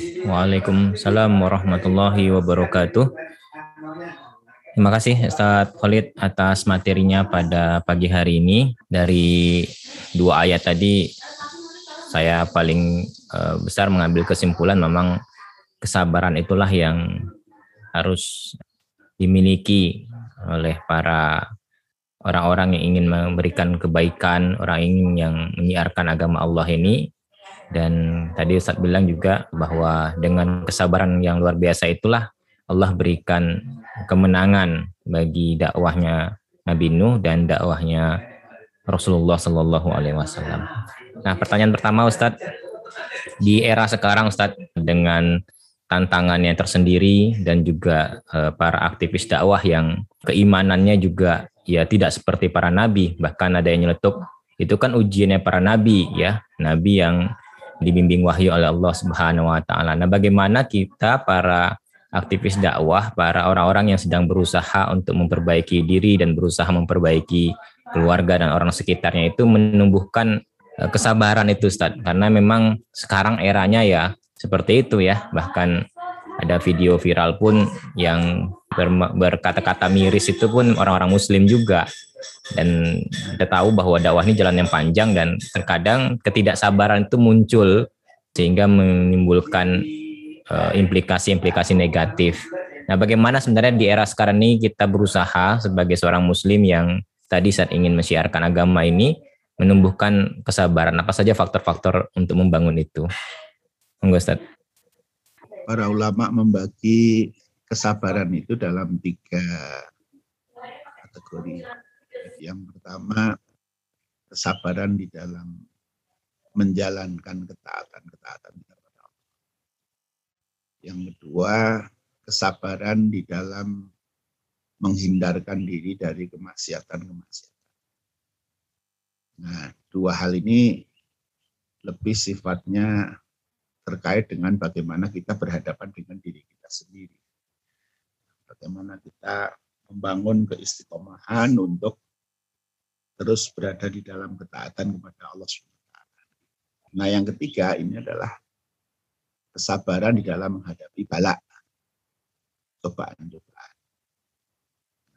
Waalaikumsalam warahmatullahi wabarakatuh. Terima kasih Ustaz Khalid atas materinya pada pagi hari ini. Dari dua ayat tadi saya paling uh, besar mengambil kesimpulan memang kesabaran itulah yang harus dimiliki oleh para orang-orang yang ingin memberikan kebaikan, orang ingin yang menyiarkan agama Allah ini. Dan tadi Ustaz bilang juga bahwa dengan kesabaran yang luar biasa itulah Allah berikan kemenangan bagi dakwahnya Nabi Nuh dan dakwahnya Rasulullah Shallallahu Alaihi Wasallam. Nah, pertanyaan pertama Ustadz, di era sekarang Ustadz dengan tantangannya tersendiri dan juga eh, para aktivis dakwah yang keimanannya juga ya tidak seperti para nabi, bahkan ada yang nyeletuk itu kan ujiannya para nabi ya, nabi yang dibimbing wahyu oleh Allah Subhanahu wa taala. Nah, bagaimana kita para aktivis dakwah, para orang-orang yang sedang berusaha untuk memperbaiki diri dan berusaha memperbaiki keluarga dan orang sekitarnya itu menumbuhkan eh, kesabaran itu Ustaz. Karena memang sekarang eranya ya seperti itu ya. Bahkan ada video viral pun yang berkata-kata miris itu pun orang-orang muslim juga. Dan kita tahu bahwa dakwah ini jalan yang panjang dan terkadang ketidaksabaran itu muncul sehingga menimbulkan Eh, implikasi-implikasi negatif. Nah, bagaimana sebenarnya di era sekarang ini kita berusaha sebagai seorang muslim yang tadi saat ingin mensiarkan agama ini menumbuhkan kesabaran. Apa saja faktor-faktor untuk membangun itu? Monggo Ustaz. Para ulama membagi kesabaran itu dalam tiga kategori. Yang pertama, kesabaran di dalam menjalankan ketaatan-ketaatan yang kedua, kesabaran di dalam menghindarkan diri dari kemaksiatan-kemaksiatan. Nah, dua hal ini lebih sifatnya terkait dengan bagaimana kita berhadapan dengan diri kita sendiri. Bagaimana kita membangun keistiqomahan untuk terus berada di dalam ketaatan kepada Allah SWT. Nah, yang ketiga ini adalah kesabaran di dalam menghadapi balak, cobaan-cobaan.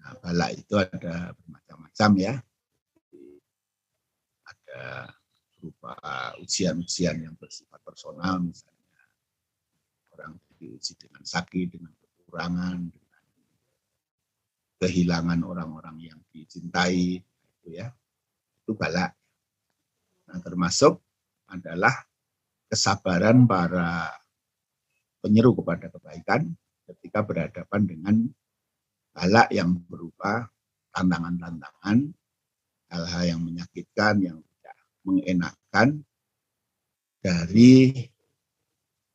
Nah, balak itu ada bermacam-macam ya. Ada berupa ujian-ujian yang bersifat personal misalnya. Orang diuji dengan sakit, dengan kekurangan, dengan kehilangan orang-orang yang dicintai, itu ya. Itu balak. Nah, termasuk adalah kesabaran para penyeru kepada kebaikan ketika berhadapan dengan balak yang berupa tantangan-tantangan, hal-hal yang menyakitkan, yang tidak mengenakan dari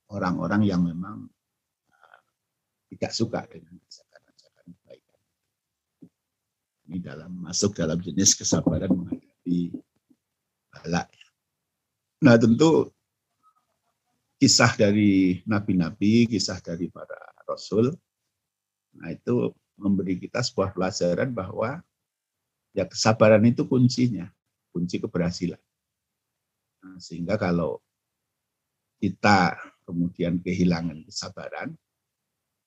orang-orang yang memang uh, tidak suka dengan kebaikan. Ini dalam masuk dalam jenis kesabaran menghadapi balak. Nah tentu kisah dari nabi-nabi, kisah dari para rasul. Nah, itu memberi kita sebuah pelajaran bahwa ya kesabaran itu kuncinya, kunci keberhasilan. Nah, sehingga kalau kita kemudian kehilangan kesabaran,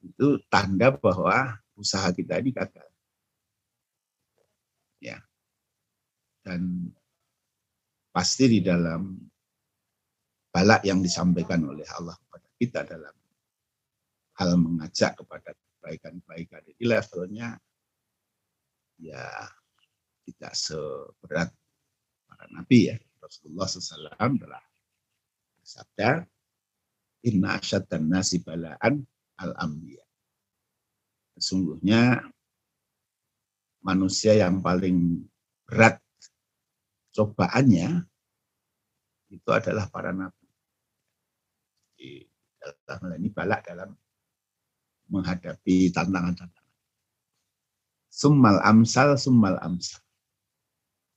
itu tanda bahwa usaha kita ini gagal. Ya. Dan pasti di dalam balak yang disampaikan oleh Allah kepada kita dalam hal mengajak kepada kebaikan-kebaikan ini levelnya ya tidak seberat para nabi ya Rasulullah SAW telah bersabda inna asyaddan nasi balaan al ambiya sesungguhnya manusia yang paling berat cobaannya itu adalah para nabi dalam hal ini balak dalam menghadapi tantangan-tantangan. Summal amsal, summal amsal.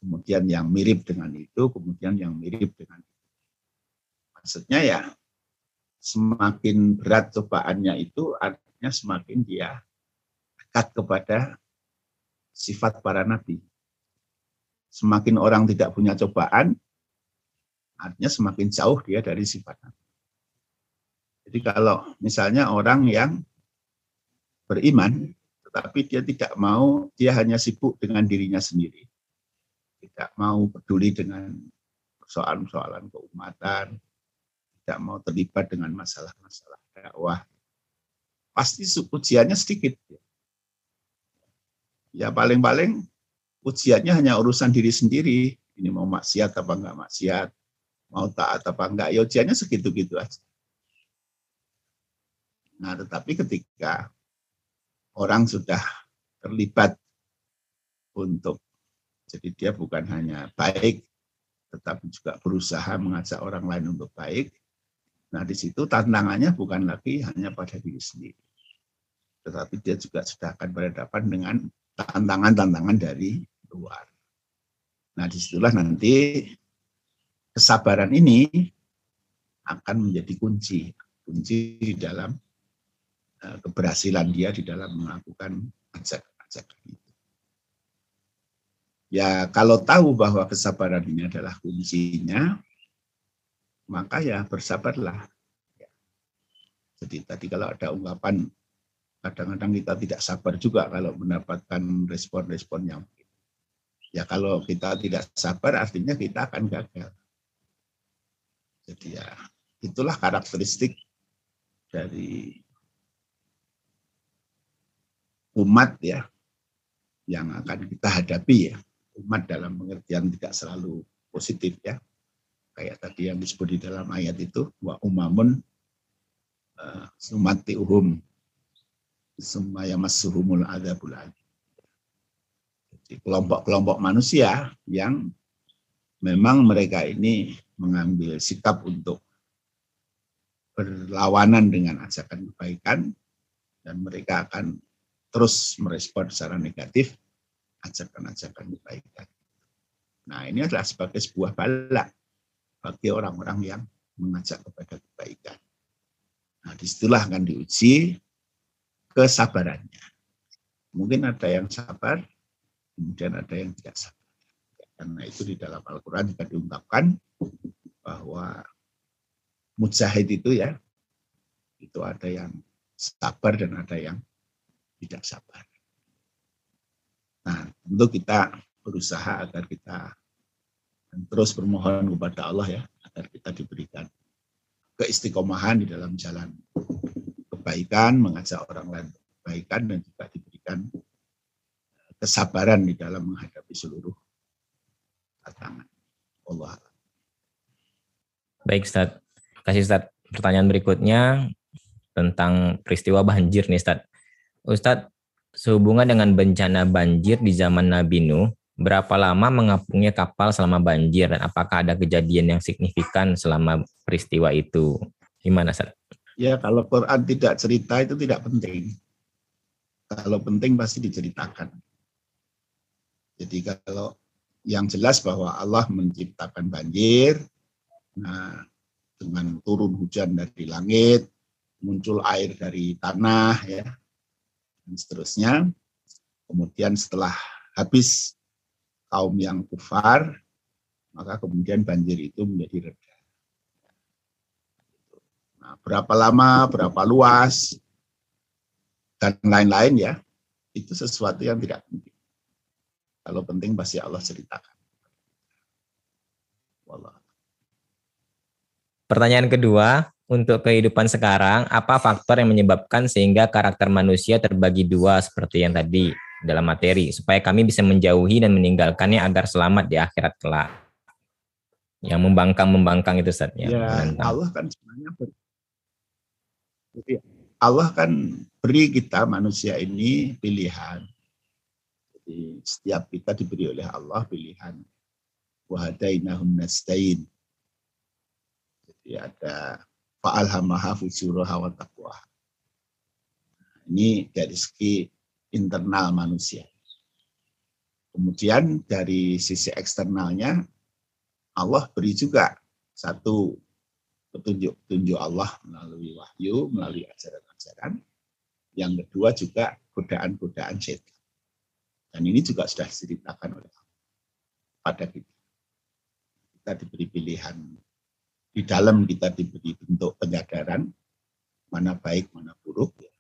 Kemudian yang mirip dengan itu, kemudian yang mirip dengan itu. Maksudnya ya, semakin berat cobaannya itu, artinya semakin dia dekat kepada sifat para nabi. Semakin orang tidak punya cobaan, artinya semakin jauh dia dari sifat nabi. Jadi kalau misalnya orang yang beriman, tetapi dia tidak mau, dia hanya sibuk dengan dirinya sendiri. Tidak mau peduli dengan persoalan-persoalan keumatan, tidak mau terlibat dengan masalah-masalah dakwah. Pasti ujiannya sedikit. Ya paling-paling ujiannya hanya urusan diri sendiri. Ini mau maksiat apa enggak maksiat, mau taat apa enggak, ya ujiannya segitu-gitu aja. Nah, tetapi ketika orang sudah terlibat untuk jadi dia bukan hanya baik tetapi juga berusaha mengajak orang lain untuk baik. Nah, di situ tantangannya bukan lagi hanya pada diri sendiri. Tetapi dia juga sudah akan berhadapan dengan tantangan-tantangan dari luar. Nah, di situlah nanti kesabaran ini akan menjadi kunci. Kunci di dalam eh, keberhasilan dia di dalam melakukan ajakan-ajakan itu. Ya kalau tahu bahwa kesabaran ini adalah kuncinya, maka ya bersabarlah. Ya. Jadi tadi kalau ada ungkapan, kadang-kadang kita tidak sabar juga kalau mendapatkan respon-respon yang Ya kalau kita tidak sabar artinya kita akan gagal. Jadi ya itulah karakteristik dari umat ya yang akan kita hadapi ya umat dalam pengertian tidak selalu positif ya. Kayak tadi yang disebut di dalam ayat itu, wa umamun uh, sumati uhum masuhumul adabul Jadi kelompok-kelompok manusia yang memang mereka ini mengambil sikap untuk berlawanan dengan ajakan kebaikan dan mereka akan terus merespon secara negatif ajakan-ajakan kebaikan. Nah ini adalah sebagai sebuah bala bagi orang-orang yang mengajak kepada kebaikan. Nah di situlah akan diuji kesabarannya. Mungkin ada yang sabar, kemudian ada yang tidak sabar. Karena itu di dalam Al-Quran juga diungkapkan bahwa mujahid itu ya, itu ada yang sabar dan ada yang tidak sabar. Nah, tentu kita berusaha agar kita terus bermohon kepada Allah ya, agar kita diberikan keistiqomahan di dalam jalan kebaikan, mengajak orang lain kebaikan, dan juga diberikan kesabaran di dalam menghadapi seluruh tantangan. Allah. Baik, Ustaz. Kasih Ustaz. Pertanyaan berikutnya tentang peristiwa banjir nih, Ustaz. Ustaz, Sehubungan dengan bencana banjir di zaman Nabi Nuh, berapa lama mengapungnya kapal selama banjir dan apakah ada kejadian yang signifikan selama peristiwa itu? Gimana, Sat? Ya, kalau Quran tidak cerita itu tidak penting. Kalau penting pasti diceritakan. Jadi kalau yang jelas bahwa Allah menciptakan banjir, nah dengan turun hujan dari langit, muncul air dari tanah, ya, dan seterusnya. Kemudian setelah habis kaum yang kufar, maka kemudian banjir itu menjadi reda. Nah, berapa lama, berapa luas, dan lain-lain ya, itu sesuatu yang tidak penting. Kalau penting pasti Allah ceritakan. Wallah. Pertanyaan kedua, untuk kehidupan sekarang, apa faktor yang menyebabkan sehingga karakter manusia terbagi dua seperti yang tadi dalam materi, supaya kami bisa menjauhi dan meninggalkannya agar selamat di akhirat kelak. Yang membangkang-membangkang itu Ustaz. Ya, Allah kan sebenarnya ber... Allah kan beri kita manusia ini pilihan. Jadi setiap kita diberi oleh Allah pilihan. Wahadainahum nastain. Jadi ada fa'alhamaha fujuraha wa taqwa. Ini dari segi internal manusia. Kemudian dari sisi eksternalnya, Allah beri juga satu petunjuk-petunjuk Allah melalui wahyu, melalui ajaran-ajaran. Yang kedua juga godaan-godaan setan. Dan ini juga sudah diceritakan oleh Allah pada kita. Kita diberi pilihan di dalam kita diberi bentuk penyadaran mana baik, mana buruk, ya,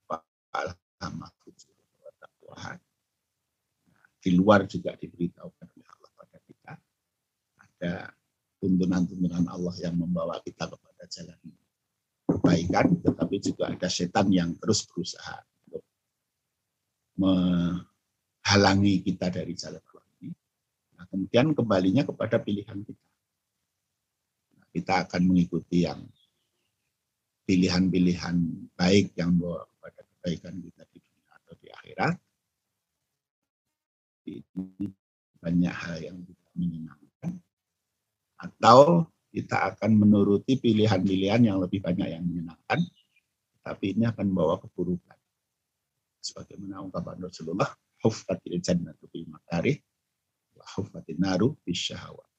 di luar juga diberitahukan oleh Allah pada kita. Ada tuntunan-tuntunan Allah yang membawa kita kepada jalan kebaikan, tetapi juga ada setan yang terus berusaha untuk menghalangi kita dari jalan Allah ini. Nah, kemudian kembalinya kepada pilihan kita. Nah, kita akan mengikuti yang pilihan-pilihan baik yang membawa kepada kebaikan kita di dunia atau di akhirat. Ini banyak hal yang tidak menyenangkan. Atau kita akan menuruti pilihan-pilihan yang lebih banyak yang menyenangkan, tapi ini akan membawa keburukan. Sebagaimana ungkapan Rasulullah, huffatil jannatu bil makarih, wa huffatin naru bisyahawat.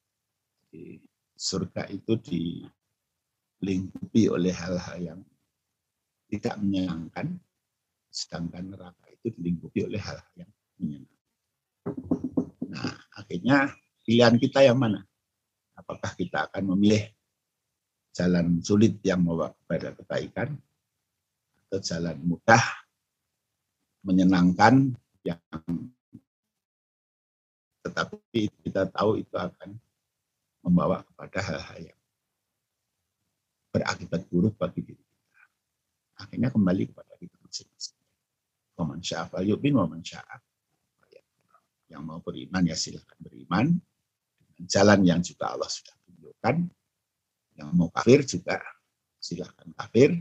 Di surga itu dilingkupi oleh hal-hal yang tidak menyenangkan, sedangkan neraka itu dilingkupi oleh hal-hal yang menyenangkan. Nah, akhirnya pilihan kita yang mana? Apakah kita akan memilih jalan sulit yang membawa kepada kebaikan atau jalan mudah menyenangkan yang tetapi kita tahu itu akan membawa kepada hal-hal yang berakibat buruk bagi diri kita. Akhirnya kembali kepada kita masing-masing. Waman sya'af. Yang mau beriman ya silahkan beriman jalan yang juga Allah sudah tunjukkan. Yang mau kafir juga silahkan kafir.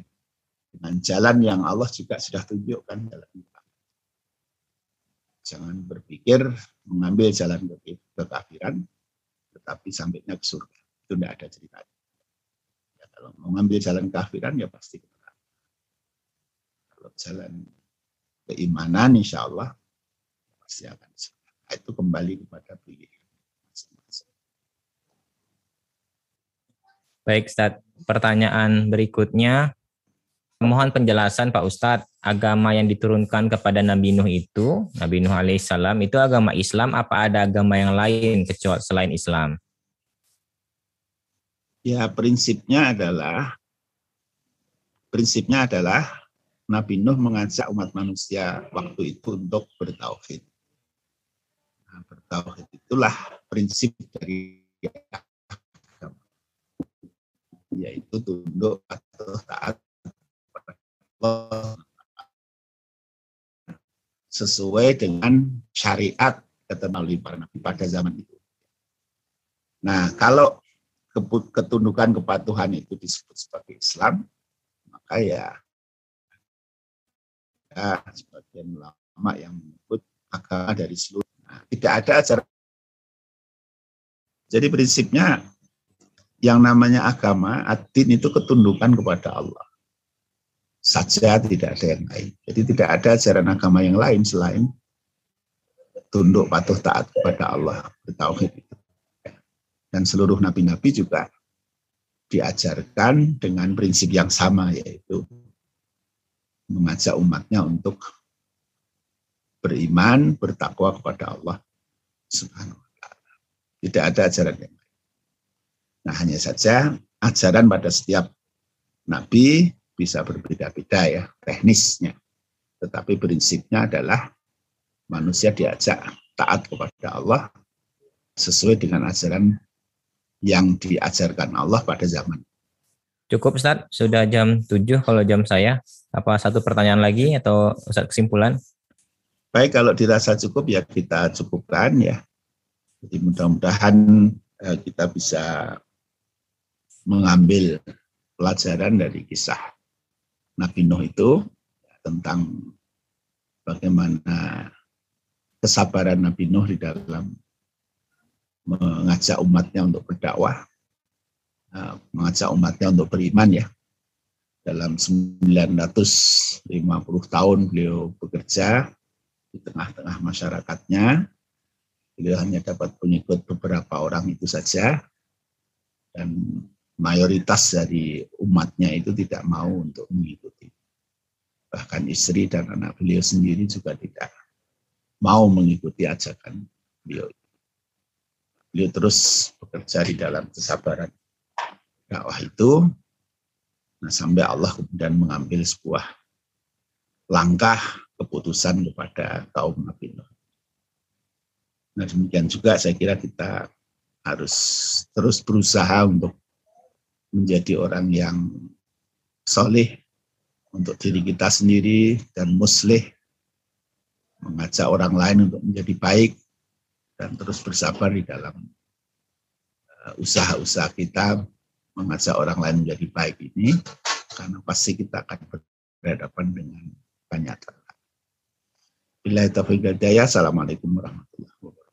Dengan jalan yang Allah juga sudah tunjukkan dalam Jangan berpikir mengambil jalan kekafiran, tetapi sampainya ke surga. Itu tidak ada cerita. Ya, kalau mengambil jalan kekafiran ya pasti ke Kalau jalan keimanan insya Allah pasti akan surga. Itu kembali kepada pilihan. Baik, Ustaz. Pertanyaan berikutnya. Mohon penjelasan Pak Ustadz, agama yang diturunkan kepada Nabi Nuh itu, Nabi Nuh alaihissalam, itu agama Islam apa ada agama yang lain kecuali selain Islam? Ya, prinsipnya adalah prinsipnya adalah Nabi Nuh mengajak umat manusia waktu itu untuk bertauhid. Bertauhid itulah prinsip dari yaitu tunduk atau taat sesuai dengan syariat kata para nabi pada zaman itu. Nah, kalau ketundukan kepatuhan itu disebut sebagai Islam, maka ya, ya sebagian ulama yang menyebut agama dari seluruh. Tidak ada ajaran. Jadi prinsipnya yang namanya agama, adin itu ketundukan kepada Allah. Saja tidak ada yang lain. Jadi tidak ada ajaran agama yang lain selain tunduk patuh taat kepada Allah, bertauhid Dan seluruh nabi-nabi juga diajarkan dengan prinsip yang sama yaitu mengajak umatnya untuk beriman, bertakwa kepada Allah Subhanahu wa taala. Tidak ada ajaran yang lain. Nah hanya saja ajaran pada setiap nabi bisa berbeda-beda ya teknisnya. Tetapi prinsipnya adalah manusia diajak taat kepada Allah sesuai dengan ajaran yang diajarkan Allah pada zaman. Cukup Ustaz, sudah jam 7 kalau jam saya. Apa satu pertanyaan lagi atau Ustaz kesimpulan? Baik, kalau dirasa cukup ya kita cukupkan ya. Jadi mudah-mudahan eh, kita bisa mengambil pelajaran dari kisah Nabi Nuh itu tentang bagaimana kesabaran Nabi Nuh di dalam mengajak umatnya untuk berdakwah, eh, mengajak umatnya untuk beriman ya. Dalam 950 tahun beliau bekerja di tengah-tengah masyarakatnya. Beliau hanya dapat pengikut beberapa orang itu saja. Dan mayoritas dari umatnya itu tidak mau untuk mengikuti. Bahkan istri dan anak beliau sendiri juga tidak mau mengikuti ajakan beliau. Beliau terus bekerja di dalam kesabaran dakwah itu. Nah, sampai Allah kemudian mengambil sebuah langkah keputusan kepada kaum Nabi. Nah, demikian juga saya kira kita harus terus berusaha untuk menjadi orang yang soleh untuk diri kita sendiri dan muslih, mengajak orang lain untuk menjadi baik, dan terus bersabar di dalam uh, usaha-usaha kita mengajak orang lain menjadi baik ini, karena pasti kita akan berhadapan dengan banyak. Bila taufiq Assalamualaikum warahmatullahi wabarakatuh.